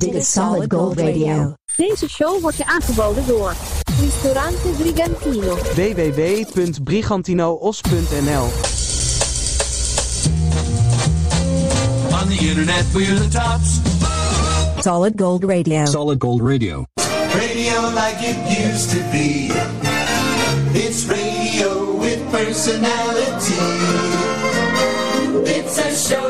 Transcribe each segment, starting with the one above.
Dit is Solid Gold Radio. Deze show wordt je aangeboden door Ristorante Brigantino. www.brigantinoos.nl On the internet, we're the tops. Solid Gold Radio. Solid Gold Radio. Radio like it used to be. It's radio with personality. It's a show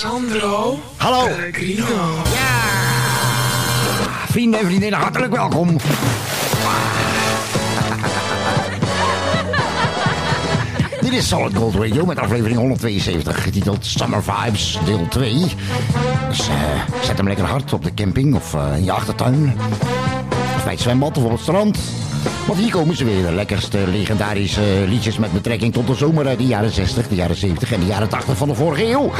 Sandro Hallo. Pellegrino. Ja. Vrienden en vriendinnen, hartelijk welkom. Dit is Solid Gold Radio met aflevering 172, getiteld Summer Vibes, deel 2. Dus eh, zet hem lekker hard op de camping of eh, in je achtertuin. Of bij het zwembad of op het strand. Want hier komen ze weer, de lekkerste legendarische liedjes met betrekking tot de zomer uit de jaren 60, de jaren 70 en de jaren 80 van de vorige eeuw.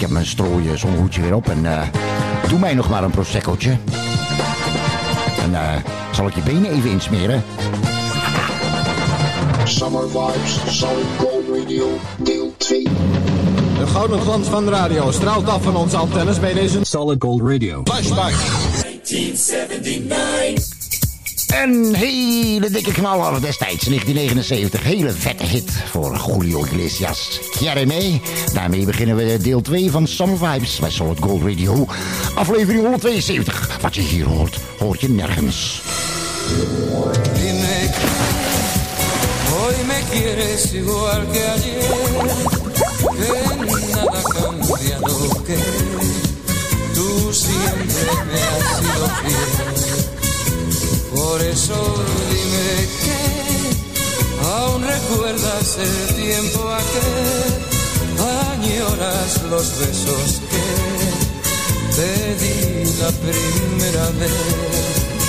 Ik heb mijn strooien zonhoedje weer op en eh, doe mij nog maar een proseccootje. En eh, zal ik je benen even insmeren? Summer Vibes, Solid Gold Radio, deel 2. De gouden glans van de radio straalt af van onze antennes bij deze Solid Gold Radio. flashback. 1979. Een hele dikke knaller destijds, 1979. Hele vette hit voor Julio Iglesias. Jeremy. Daarmee beginnen we deel 2 van Summer Vibes bij Solid Gold Radio. Aflevering 172. Wat je hier hoort, hoort je nergens. Hoy me quieres igual que ayer, que nada que tú siempre me has sido fiel. Por eso dime que aún recuerdas el tiempo aquel, añoras los besos que te di la primera vez.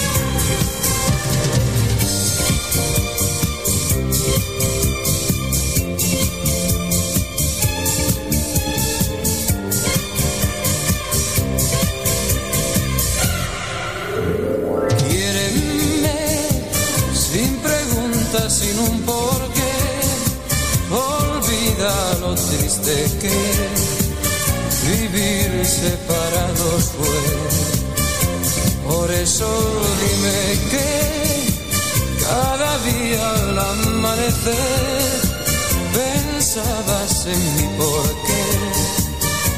Triste que vivir separados fue. Por eso dime que cada día al amanecer pensabas en mí porque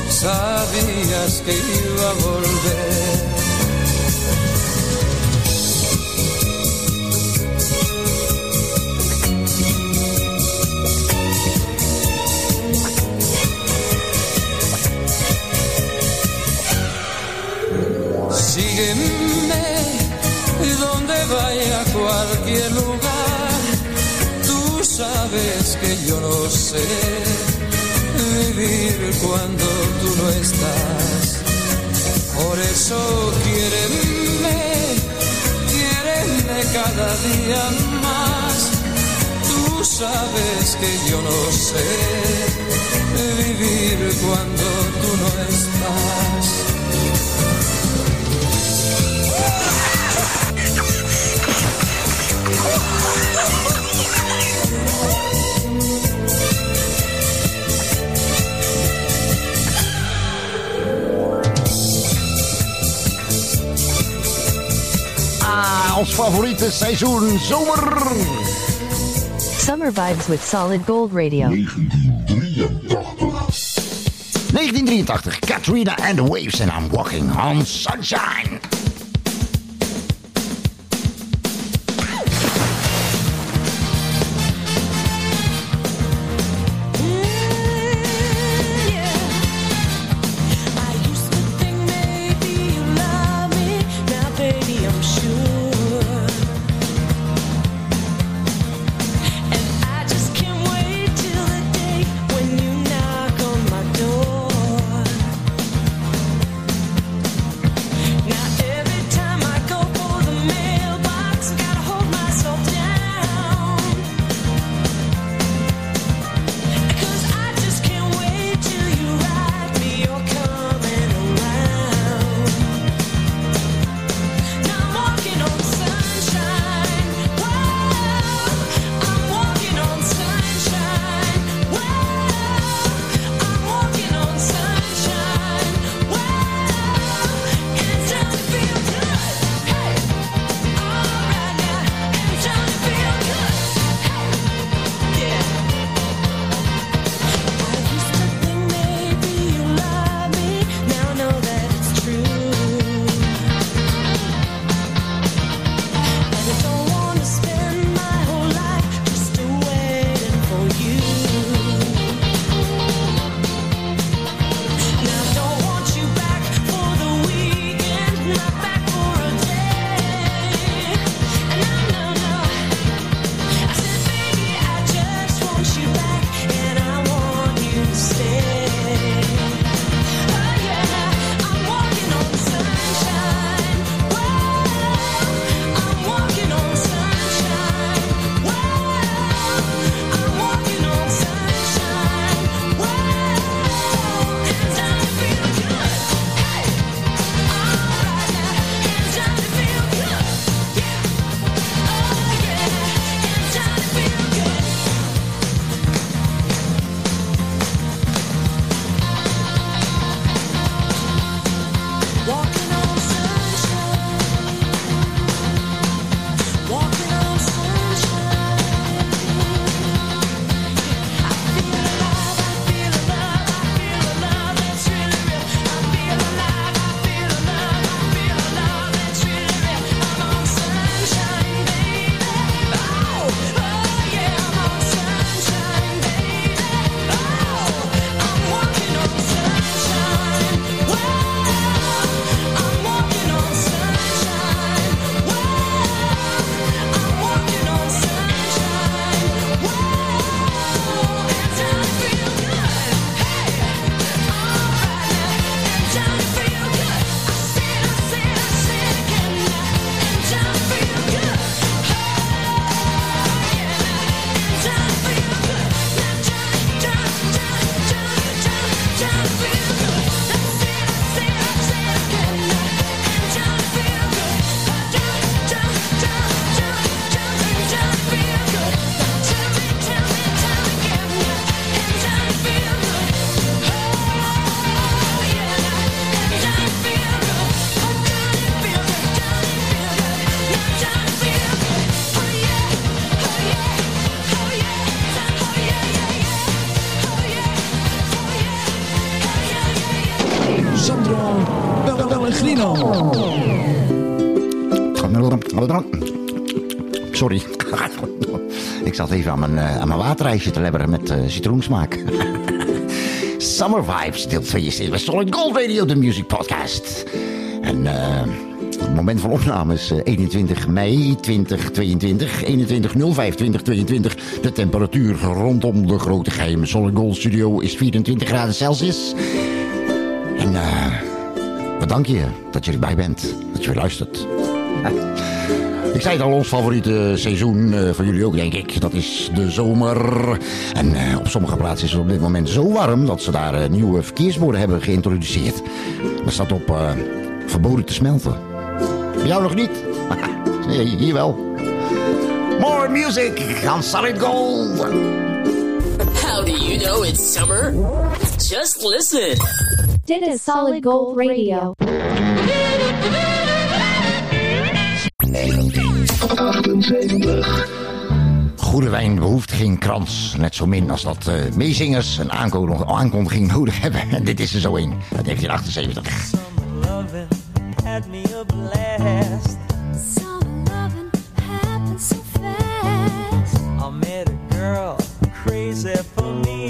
sabías que iba a volver. Sabes que yo no sé vivir cuando tú no estás. Por eso quiéreme, quiéreme cada día más. Tú sabes que yo no sé vivir cuando tú no estás. Ons favoriete seizoen, zomer. Summer Vibes with Solid Gold Radio. 1983, Katrina and the Waves and I'm Walking on Sunshine. Even aan mijn, eh, aan waterijsje te lebberen met eh, citroensmaak. Summer Vibes, deel 2 bij Solid Gold Radio, de music podcast. En eh, het moment van opname is eh, 21 mei 2022, 21 05 2022. De temperatuur rondom de grote geheime Solid Gold studio is 24 graden Celsius. En eh bedank je dat je erbij bent, dat je luistert. Ik zei het al, ons favoriete seizoen eh, van jullie ook, denk ik. Dat is de zomer. En eh, op sommige plaatsen is het op dit moment zo warm... dat ze daar eh, nieuwe verkeersborden hebben geïntroduceerd. Daar staat op eh, verboden te smelten. Bij jou nog niet? Nee, Hier wel. More music on Solid Gold. How do you know it's summer? Just listen. Dit is Solid Gold Radio. 78. Goede wijn behoeft geen krans. Net zo min als dat eh, meezingers een aankondiging, aankondiging nodig hebben. En dit is er zo een uit 1978. loving had me a blast. Some loving happened so fast. I met a girl crazy for me.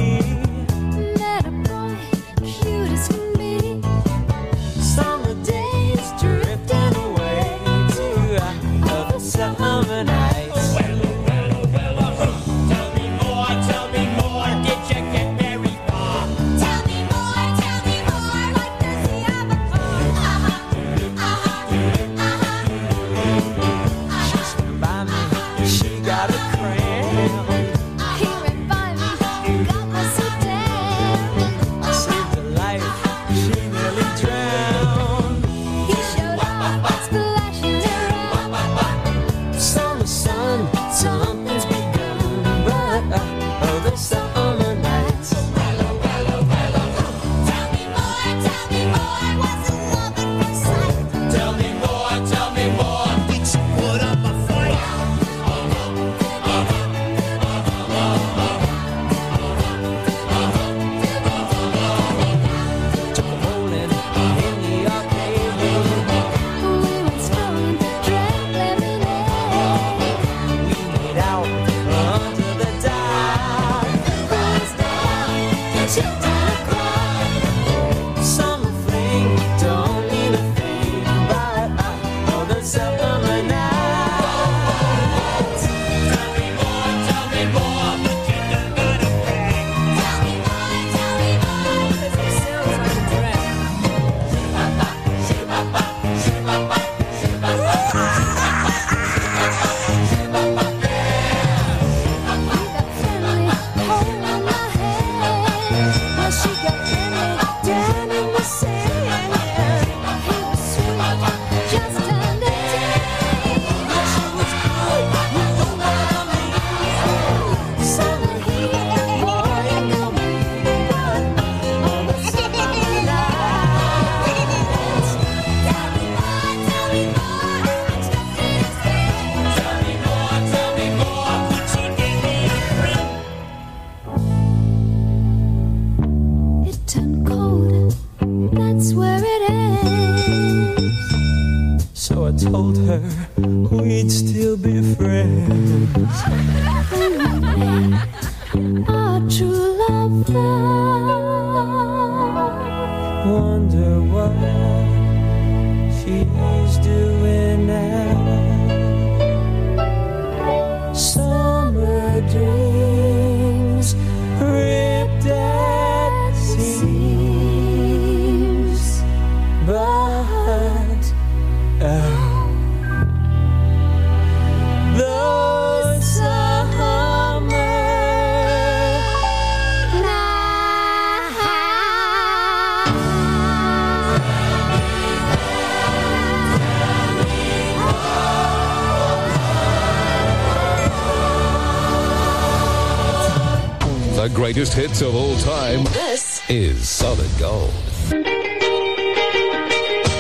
Greatest hits of all time This is Solid Gold.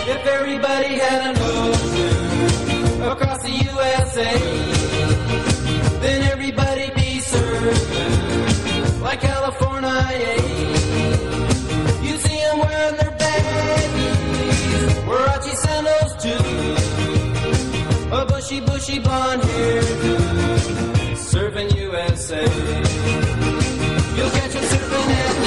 If everybody had an ocean across the USA, then everybody be served like California. You see them wearing their baggies, Warachi bushy, bushy blonde hair, serving USA. You'll catch surfing at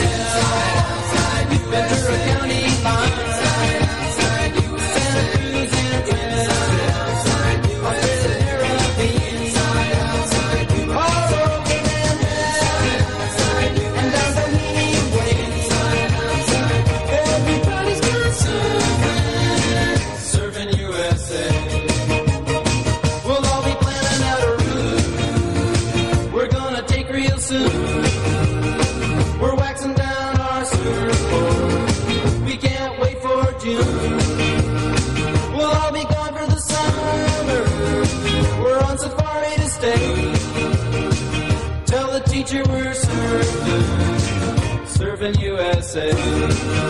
say.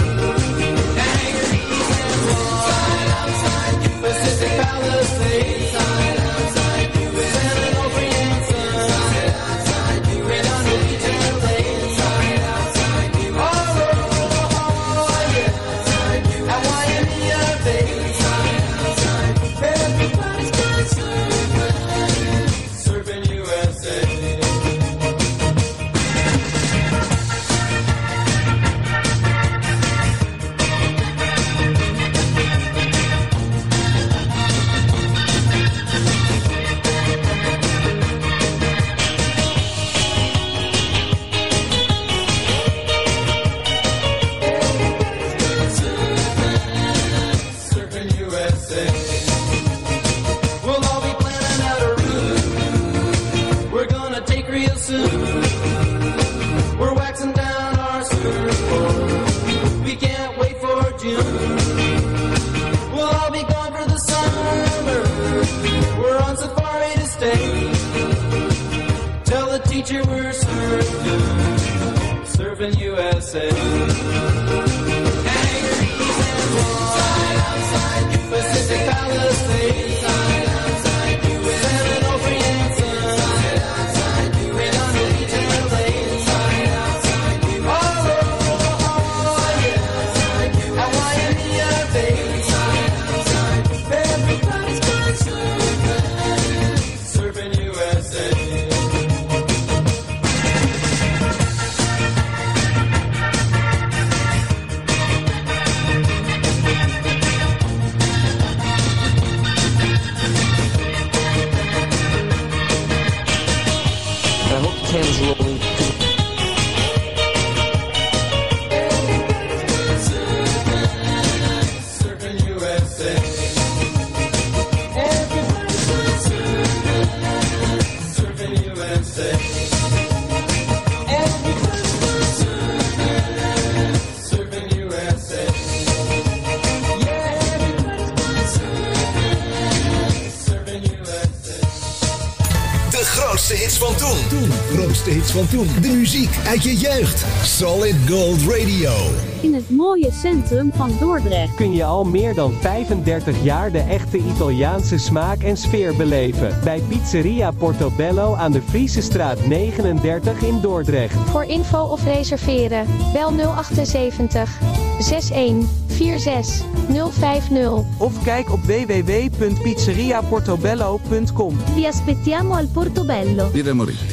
Toen. Toen, grootste hits van toen. De muziek uit je jeugd. Solid Gold Radio. In het mooie centrum van Dordrecht. kun je al meer dan 35 jaar de echte Italiaanse smaak en sfeer beleven. Bij Pizzeria Portobello aan de Friese straat 39 in Dordrecht. Voor info of reserveren, bel 078 61 46 050. Of kijk op www.pizzeriaportobello.com. Vi aspettiamo al Portobello. Birra Moretti.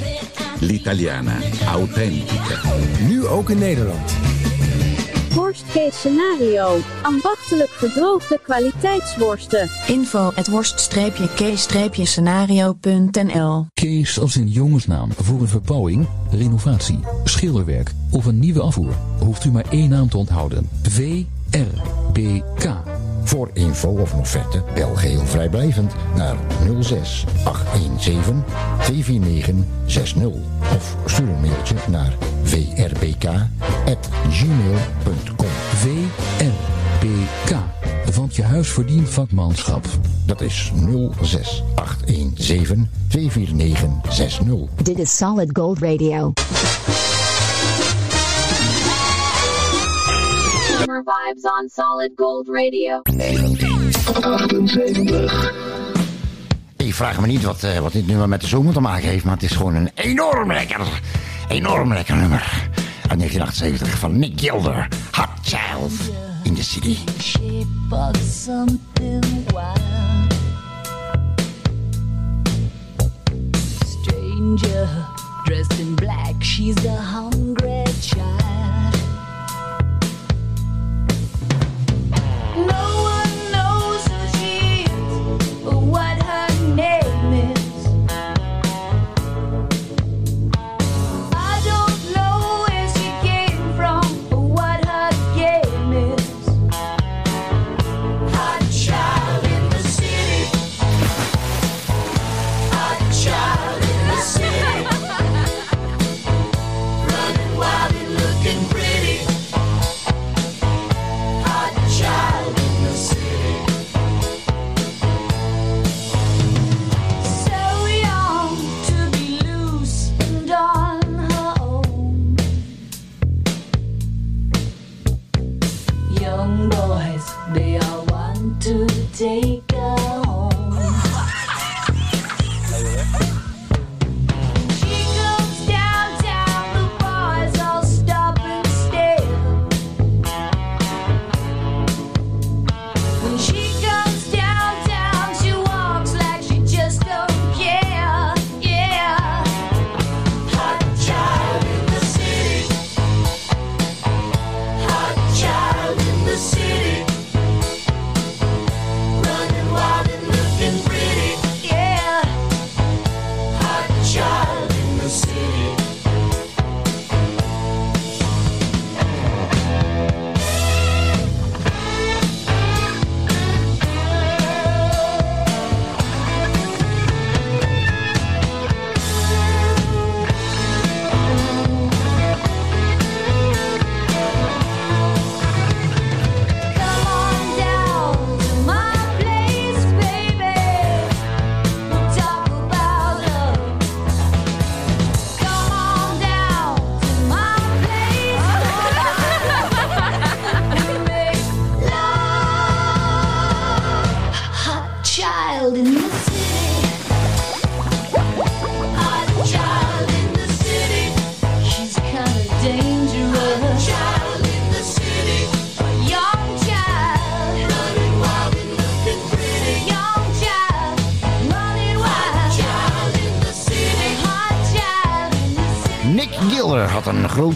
L'italiana autentica. Nu ook in Nederland. Worstcase Scenario. Ambachtelijk gedroogde kwaliteitsworsten. Info at worst-k-scenario.nl Kees als in jongensnaam voor een verbouwing, renovatie, schilderwerk of een nieuwe afvoer. Hoeft u maar één naam te onthouden. VRBK. Voor info of offerte bel geheel vrijblijvend naar 06 817 249 60 of stuur een mailtje naar vrbk@gmail.com. VRBK. Want je huis verdient vakmanschap. Dat is 06 817 249 60. Dit is Solid Gold Radio. Vibes on Solid Gold Radio. 1978. Ik vraag me niet wat, uh, wat dit nummer met de zomer te maken heeft, maar het is gewoon een enorm lekker, enorm lekker nummer. Uit 1978 van Nick Gilder, Hot Child in the City. Stranger dressed in black, she's a hungry child.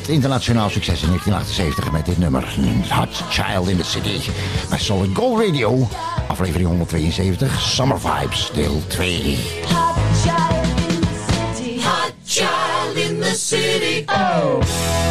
Internationaal succes in 1978 met dit nummer. Hot Child in the City. Bij Solid Gold Radio. Aflevering 172. Summer Vibes, deel 2. Hot child in the city. Hot child in the city. Oh.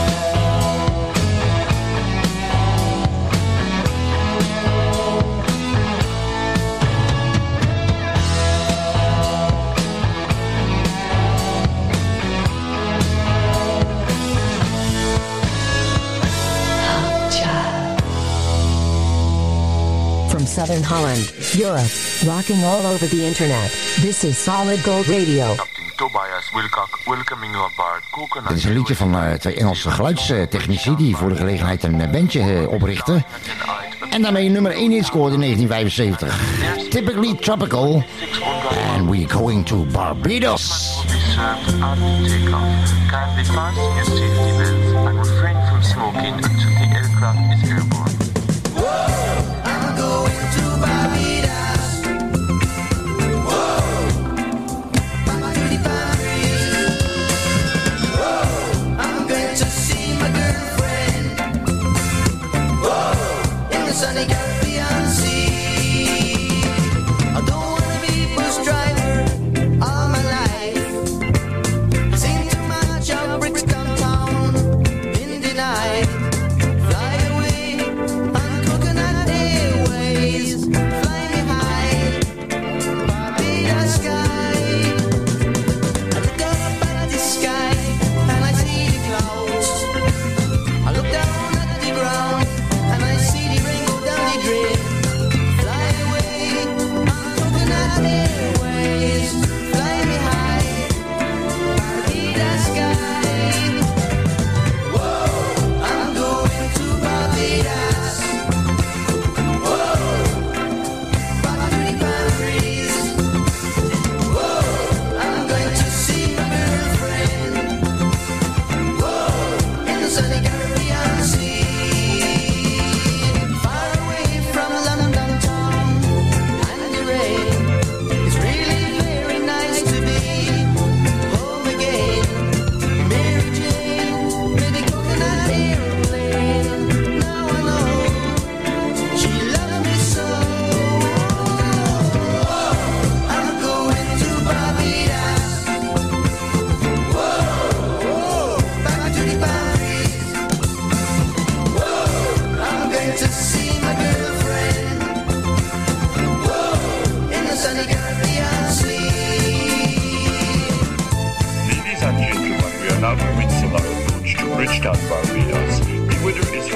Southern Holland, Europe, rocking all over the internet. This is Solid Gold Radio. Tobias Wilcock welcoming you aboard Coconut. Dit is een liedje van eh, twee Engelse geluidstechnici die voor de gelegenheid een eh, bandje eh, oprichten. En daarmee nummer 1 hit scoorde in 1975. Typically tropical. And we're going to Barbados. Served at takeoff. Kindly fasten your safety belts and refrain from smoking until the aircraft is airborne. sunny girl.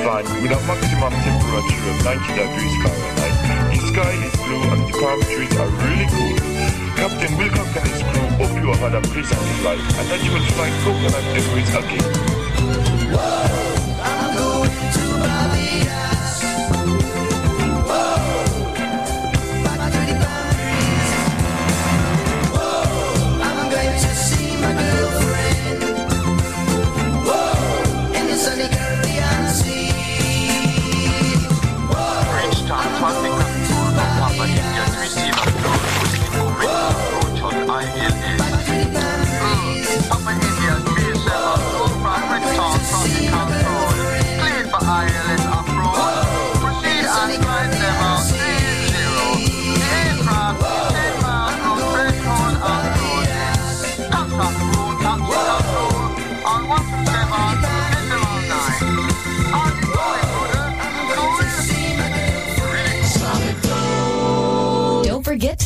Fine with a maximum temperature of 90 degrees Fahrenheit. The sky is blue and the palm trees are really cool. Captain Wilcox and his crew hope you have had a pleasant flight and that you will find coconut airways again. I'm going to.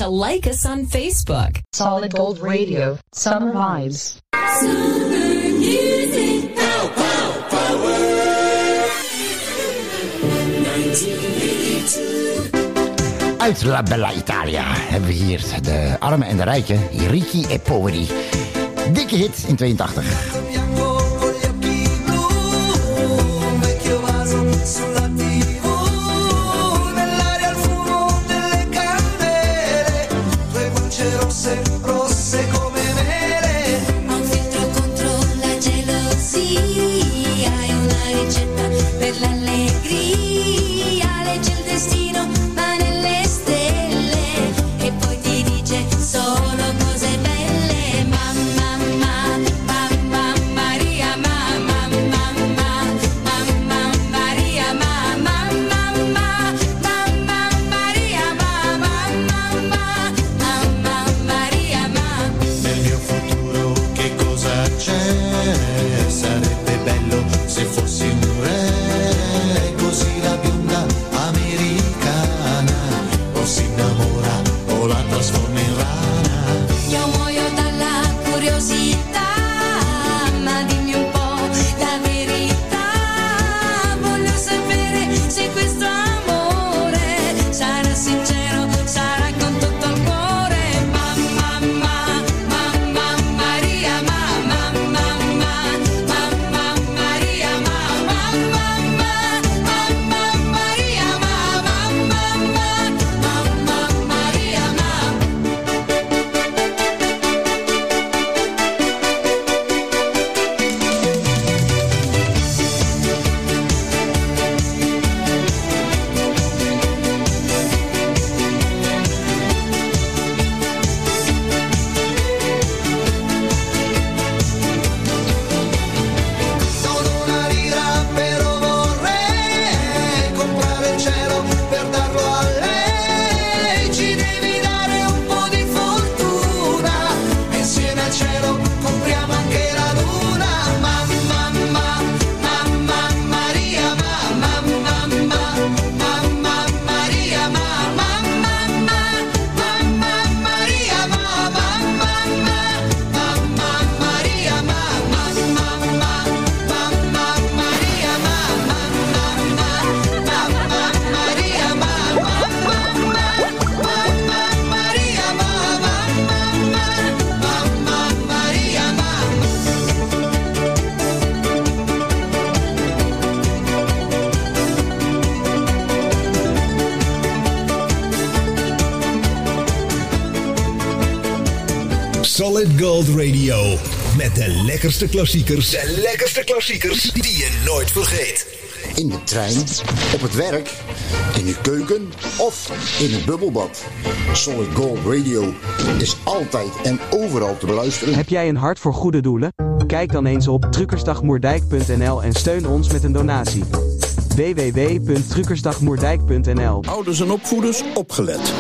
To like us on Facebook. Solid Gold Radio. Summer Vibes. Uit La Bella Italia hebben we hier de arme en de rijke, Ricci e Poveri. Dikke hit in 82. Lekkerste klassiekers. De lekkerste klassiekers die je nooit vergeet. In de trein, op het werk, in de keuken of in het bubbelbad. Solid Gold Radio is altijd en overal te beluisteren. Heb jij een hart voor goede doelen? Kijk dan eens op truckersdagmoerdijk.nl en steun ons met een donatie. www.truckersdagmoerdijk.nl Ouders en opvoeders opgelet.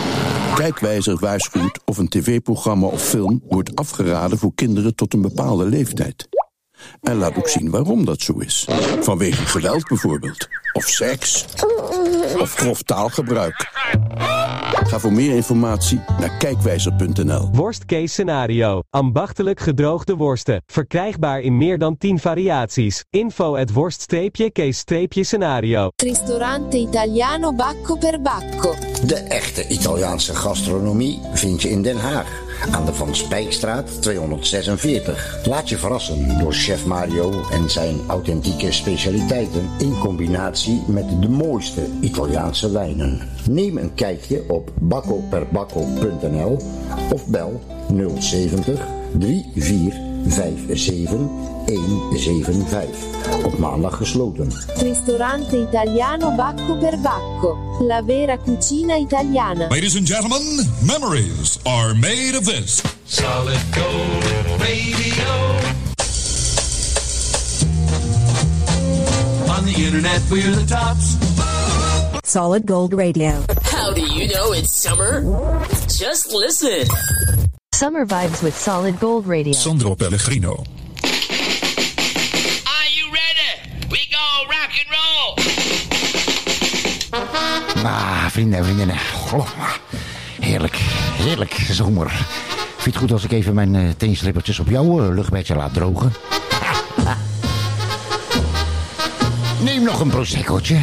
Kijkwijzer waarschuwt of een tv-programma of film wordt afgeraden voor kinderen tot een bepaalde leeftijd. En laat ook zien waarom dat zo is. Vanwege geweld bijvoorbeeld. Of seks. Of grof taalgebruik. Ga voor meer informatie naar kijkwijzer.nl. Worst case scenario. Ambachtelijk gedroogde worsten. Verkrijgbaar in meer dan 10 variaties. Info at worst-case-scenario. Ristorante italiano Bacco per Bacco. De echte Italiaanse gastronomie vind je in Den Haag. Aan de Van Spijkstraat 246. Laat je verrassen door chef Mario en zijn authentieke specialiteiten in combinatie met de mooiste Italiaanse wijnen. Neem een kijkje op baccoperbacco.nl of bel 070 3457 175. Op maandag gesloten. Ristorante italiano Bacco per Bacco. La vera cucina italiana. Ladies and gentlemen, memories are made of this. Solid Gold Radio. On the internet, we're the tops. Solid Gold Radio. How do you know it's summer? Just listen. Summer vibes with Solid Gold Radio. Sandro Pellegrino. Ah, vrienden en vriendinnen. Oh, heerlijk, heerlijk zomer. Vind je het goed als ik even mijn uh, teenslippertjes op jouw uh, luchtbedje laat drogen? Neem nog een proseccootje.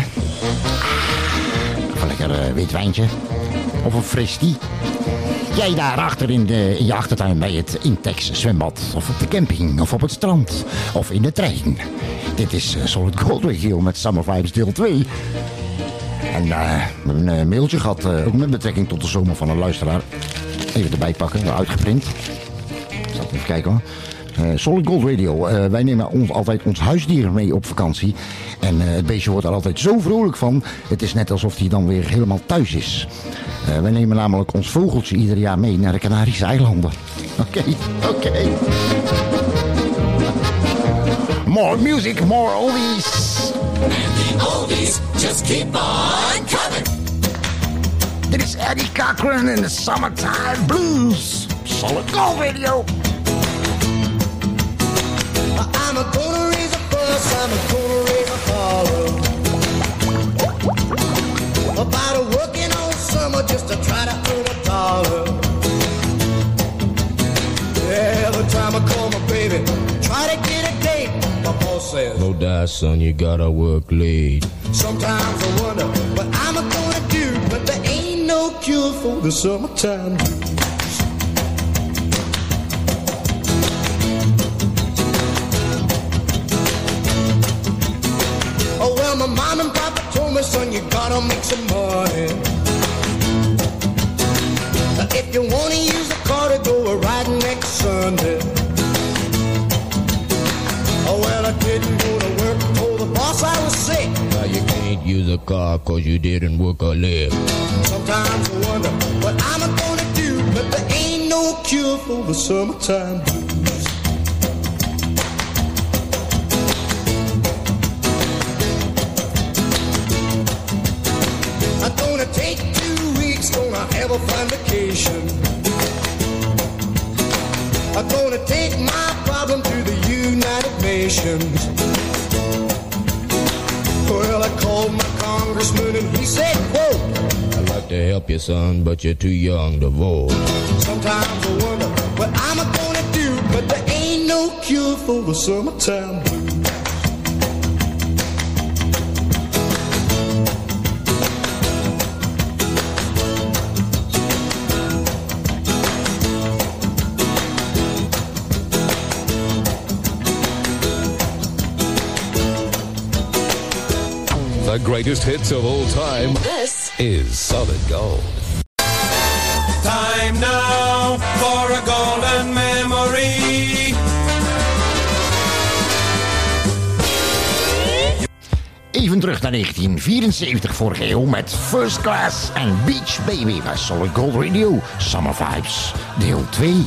Of een lekker uh, wit wijntje. Of een fristie. Jij daar achter in, de, in je achtertuin bij het Intex zwembad. Of op de camping. Of op het strand. Of in de trein. Dit is uh, Solid Gold Radio met Summer Vibes deel 2. En uh, een mailtje gehad, ook met betrekking tot de zomer van een luisteraar. Even erbij pakken, uitgeprint. Zal even kijken hoor. Eh, Solid Gold Radio. Eh, wij nemen ons, altijd ons huisdier mee op vakantie. En eh, het beestje wordt er altijd zo vrolijk van. Het is net alsof hij dan weer helemaal thuis is. Eh, wij nemen namelijk ons vogeltje ieder jaar mee naar de Canarische eilanden. Oké, oké. More music, more oldies. And the oldies just keep on coming. Dit is Eddie Cochran in the Summertime Blues. Solid Gold Radio. I'm a gonna raise a fuss, I'm a gonna holler About a working all summer just to try to earn a dollar. Every time I call my baby, try to get a date. My boss says, No die, son, you gotta work late. sometimes I wonder what I'm gonna do But there ain't no cure for the summertime son, you gotta make some money. If you wanna use a car to go a riding next Sunday. Oh well, I didn't go to work. Told the boss I was sick. Now you can't use a car cause you didn't work a lick. Sometimes I wonder what I'm gonna do, but there ain't no cure for the summertime blues. Nations. Well, I called my congressman and he said, quote, I'd like to help you, son, but you're too young to vote. Sometimes I wonder what I'm gonna do, but there ain't no cure for the summertime blues. Greatest hits of all time. This is Solid Gold. Time now for a golden memory. Even terug naar 1974 vorige eeuw met First Class en Beach Baby bij Solid Gold Radio. Summer Vibes, deel 2.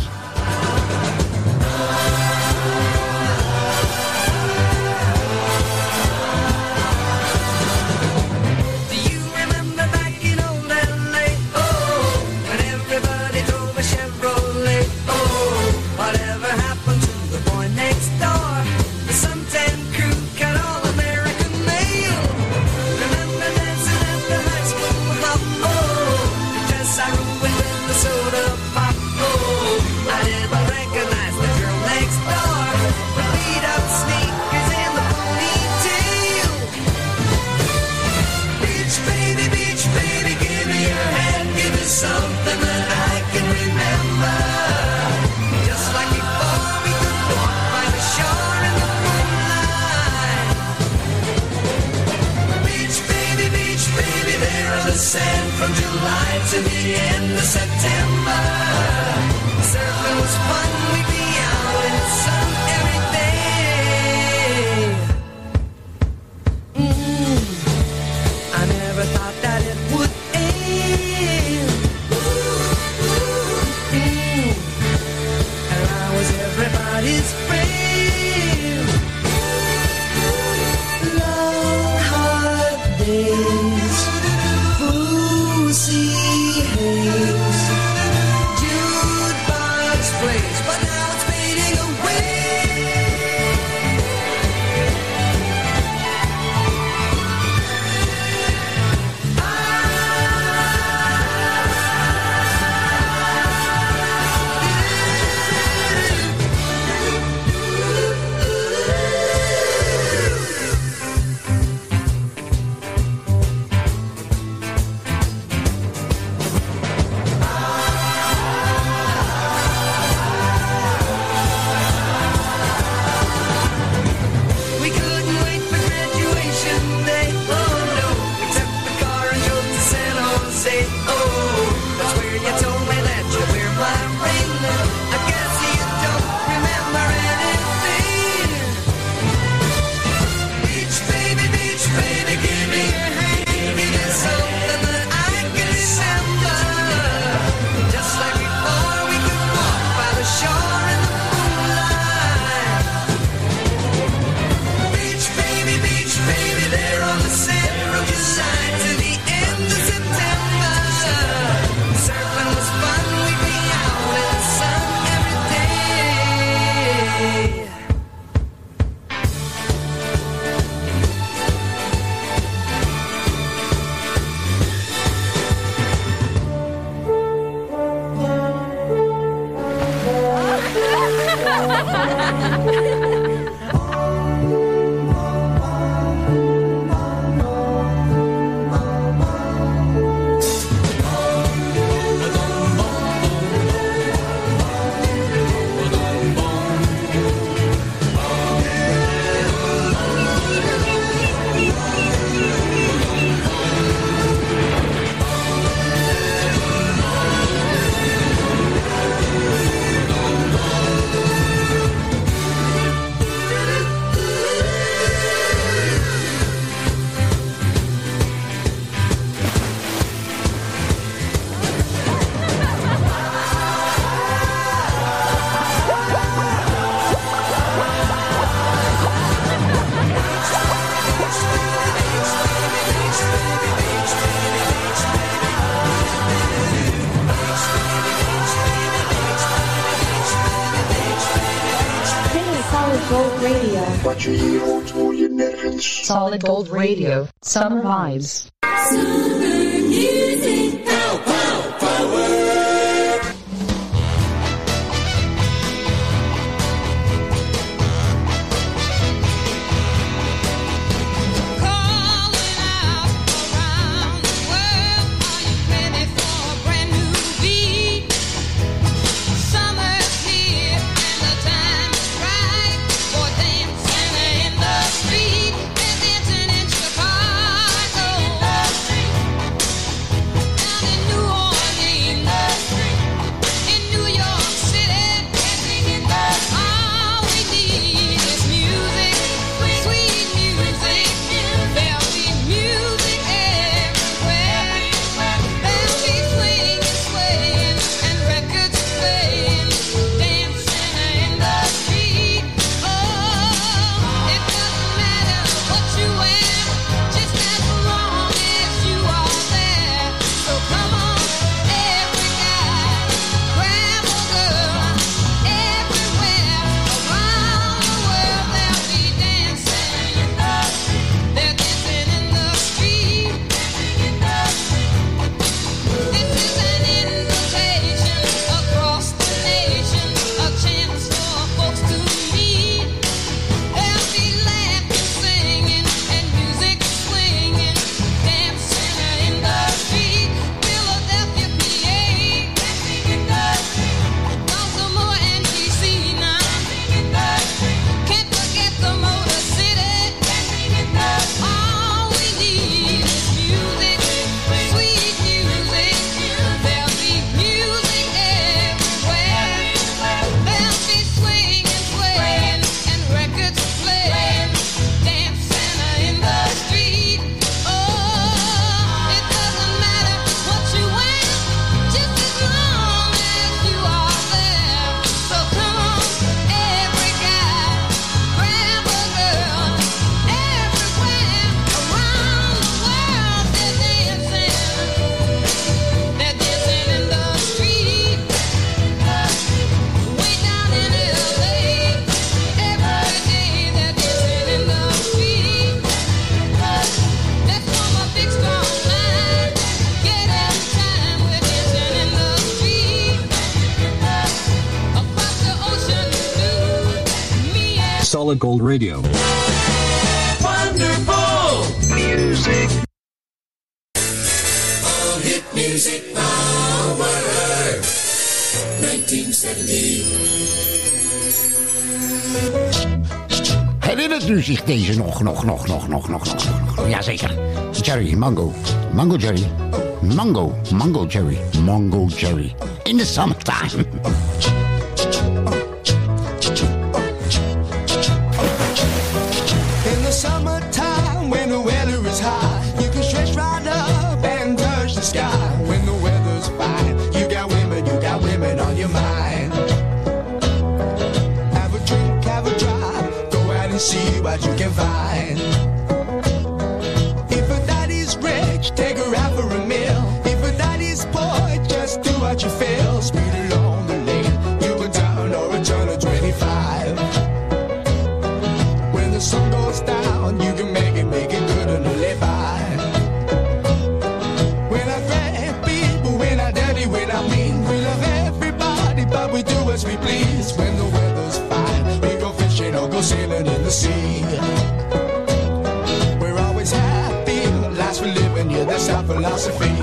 Solid Gold Radio. mango, mango cherry, mango cherry in the summertime. In the summertime, when the weather is hot, you can stretch right up and touch the sky. When the weather's fine, you got women, you got women on your mind. Have a drink, have a drive, go out and see what you can find. Philosophy.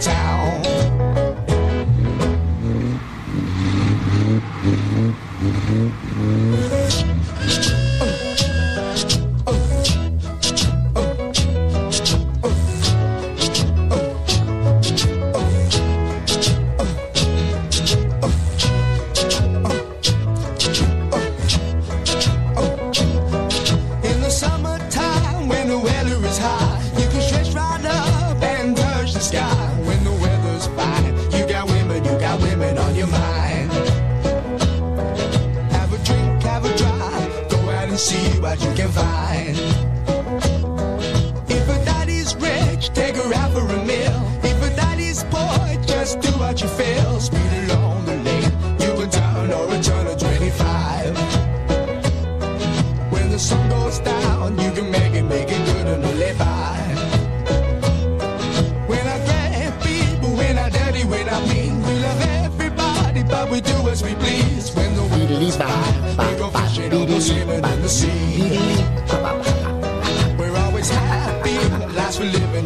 Town.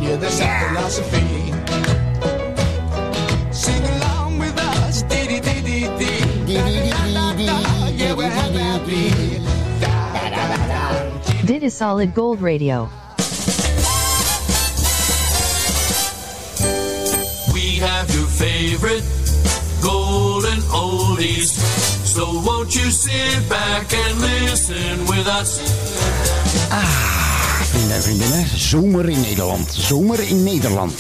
Last for living, yeah, that's our philosophy. Sing along with us, dee dee dee dee dee, yeah, we're happy, happy. Da da da da. Dit is Solid Gold Radio. We have your favorite golden oldies. So won't you sit back and listen with us? Ah. En vriendinnen, zomer in Nederland. Zomer in Nederland.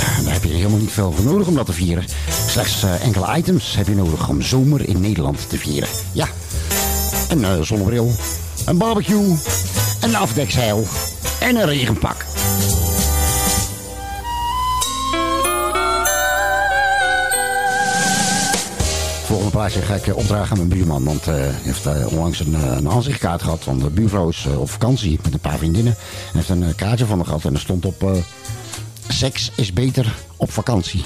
Eh, Daar heb je helemaal niet veel voor nodig om dat te vieren. Slechts eh, enkele items heb je nodig om zomer in Nederland te vieren. Ja, een eh, zonnebril, een barbecue, een afdekzeil en een regenpak. Volgende plaatje ga ik eh, opdragen aan mijn buurman. Want hij heeft eh, onlangs een, eh, een aanzichtkaart gehad. Want de buurvrouw is eh, op vakantie met een paar vriendinnen. En heeft een eh, kaartje van me gehad. En er stond op... eh, Seks is beter op vakantie.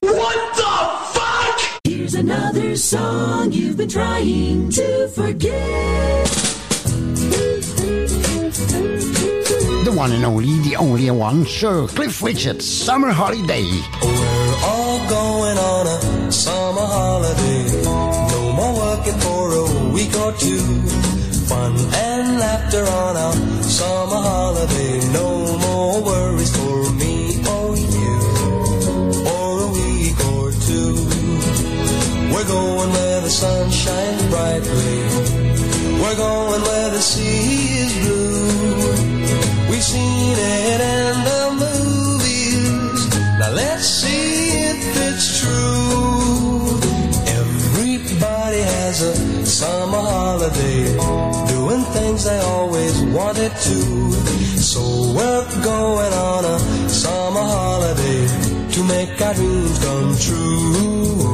What the fuck? Here's another song you've been trying to forget. The one and only, the only one, Sir Cliff Richard, Summer Holiday. We're all going on a summer holiday. No more working for a week or two. Fun and laughter on our summer holiday. No more worries for me or you. For a week or two. We're going where the sun shines brightly. We're going where the sea wanted to. So we're going on a summer holiday to make our dreams come true.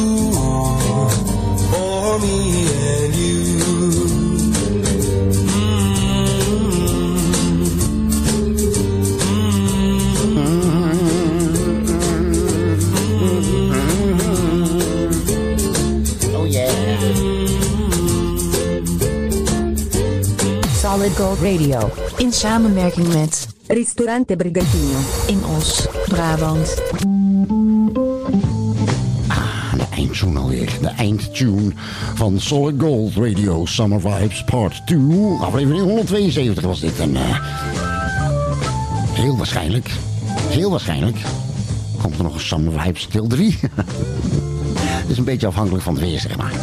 Radio. In samenwerking met Ristorante Brigantino. in Os, Brabant. De eindtune alweer. De eindtune van Solid Gold Radio Summer Vibes Part 2. Aflevering 172 was dit. En eh, heel waarschijnlijk, heel waarschijnlijk, komt er nog een Summer Vibes deel 3. Is een beetje afhankelijk van het weer, zeg maar.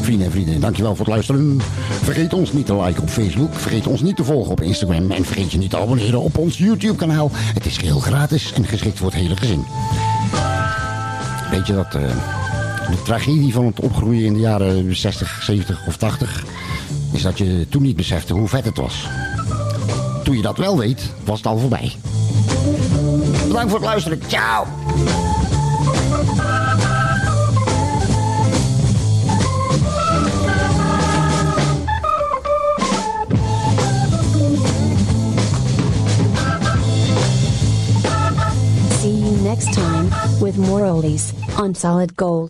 Vrienden en vriendinnen, dankjewel voor het luisteren. Vergeet ons niet te liken op Facebook. Vergeet ons niet te volgen op Instagram. En vergeet je niet te abonneren op ons YouTube-kanaal. Het is geheel gratis en geschikt voor het hele gezin. Weet je dat eh, de tragedie van het opgroeien in de jaren 60, 70 of 80... is dat je toen niet besefte hoe vet het was. Toen je dat wel weet, was het al voorbij. Bedankt voor het luisteren. Ciao! With more oldies on Solid Gold.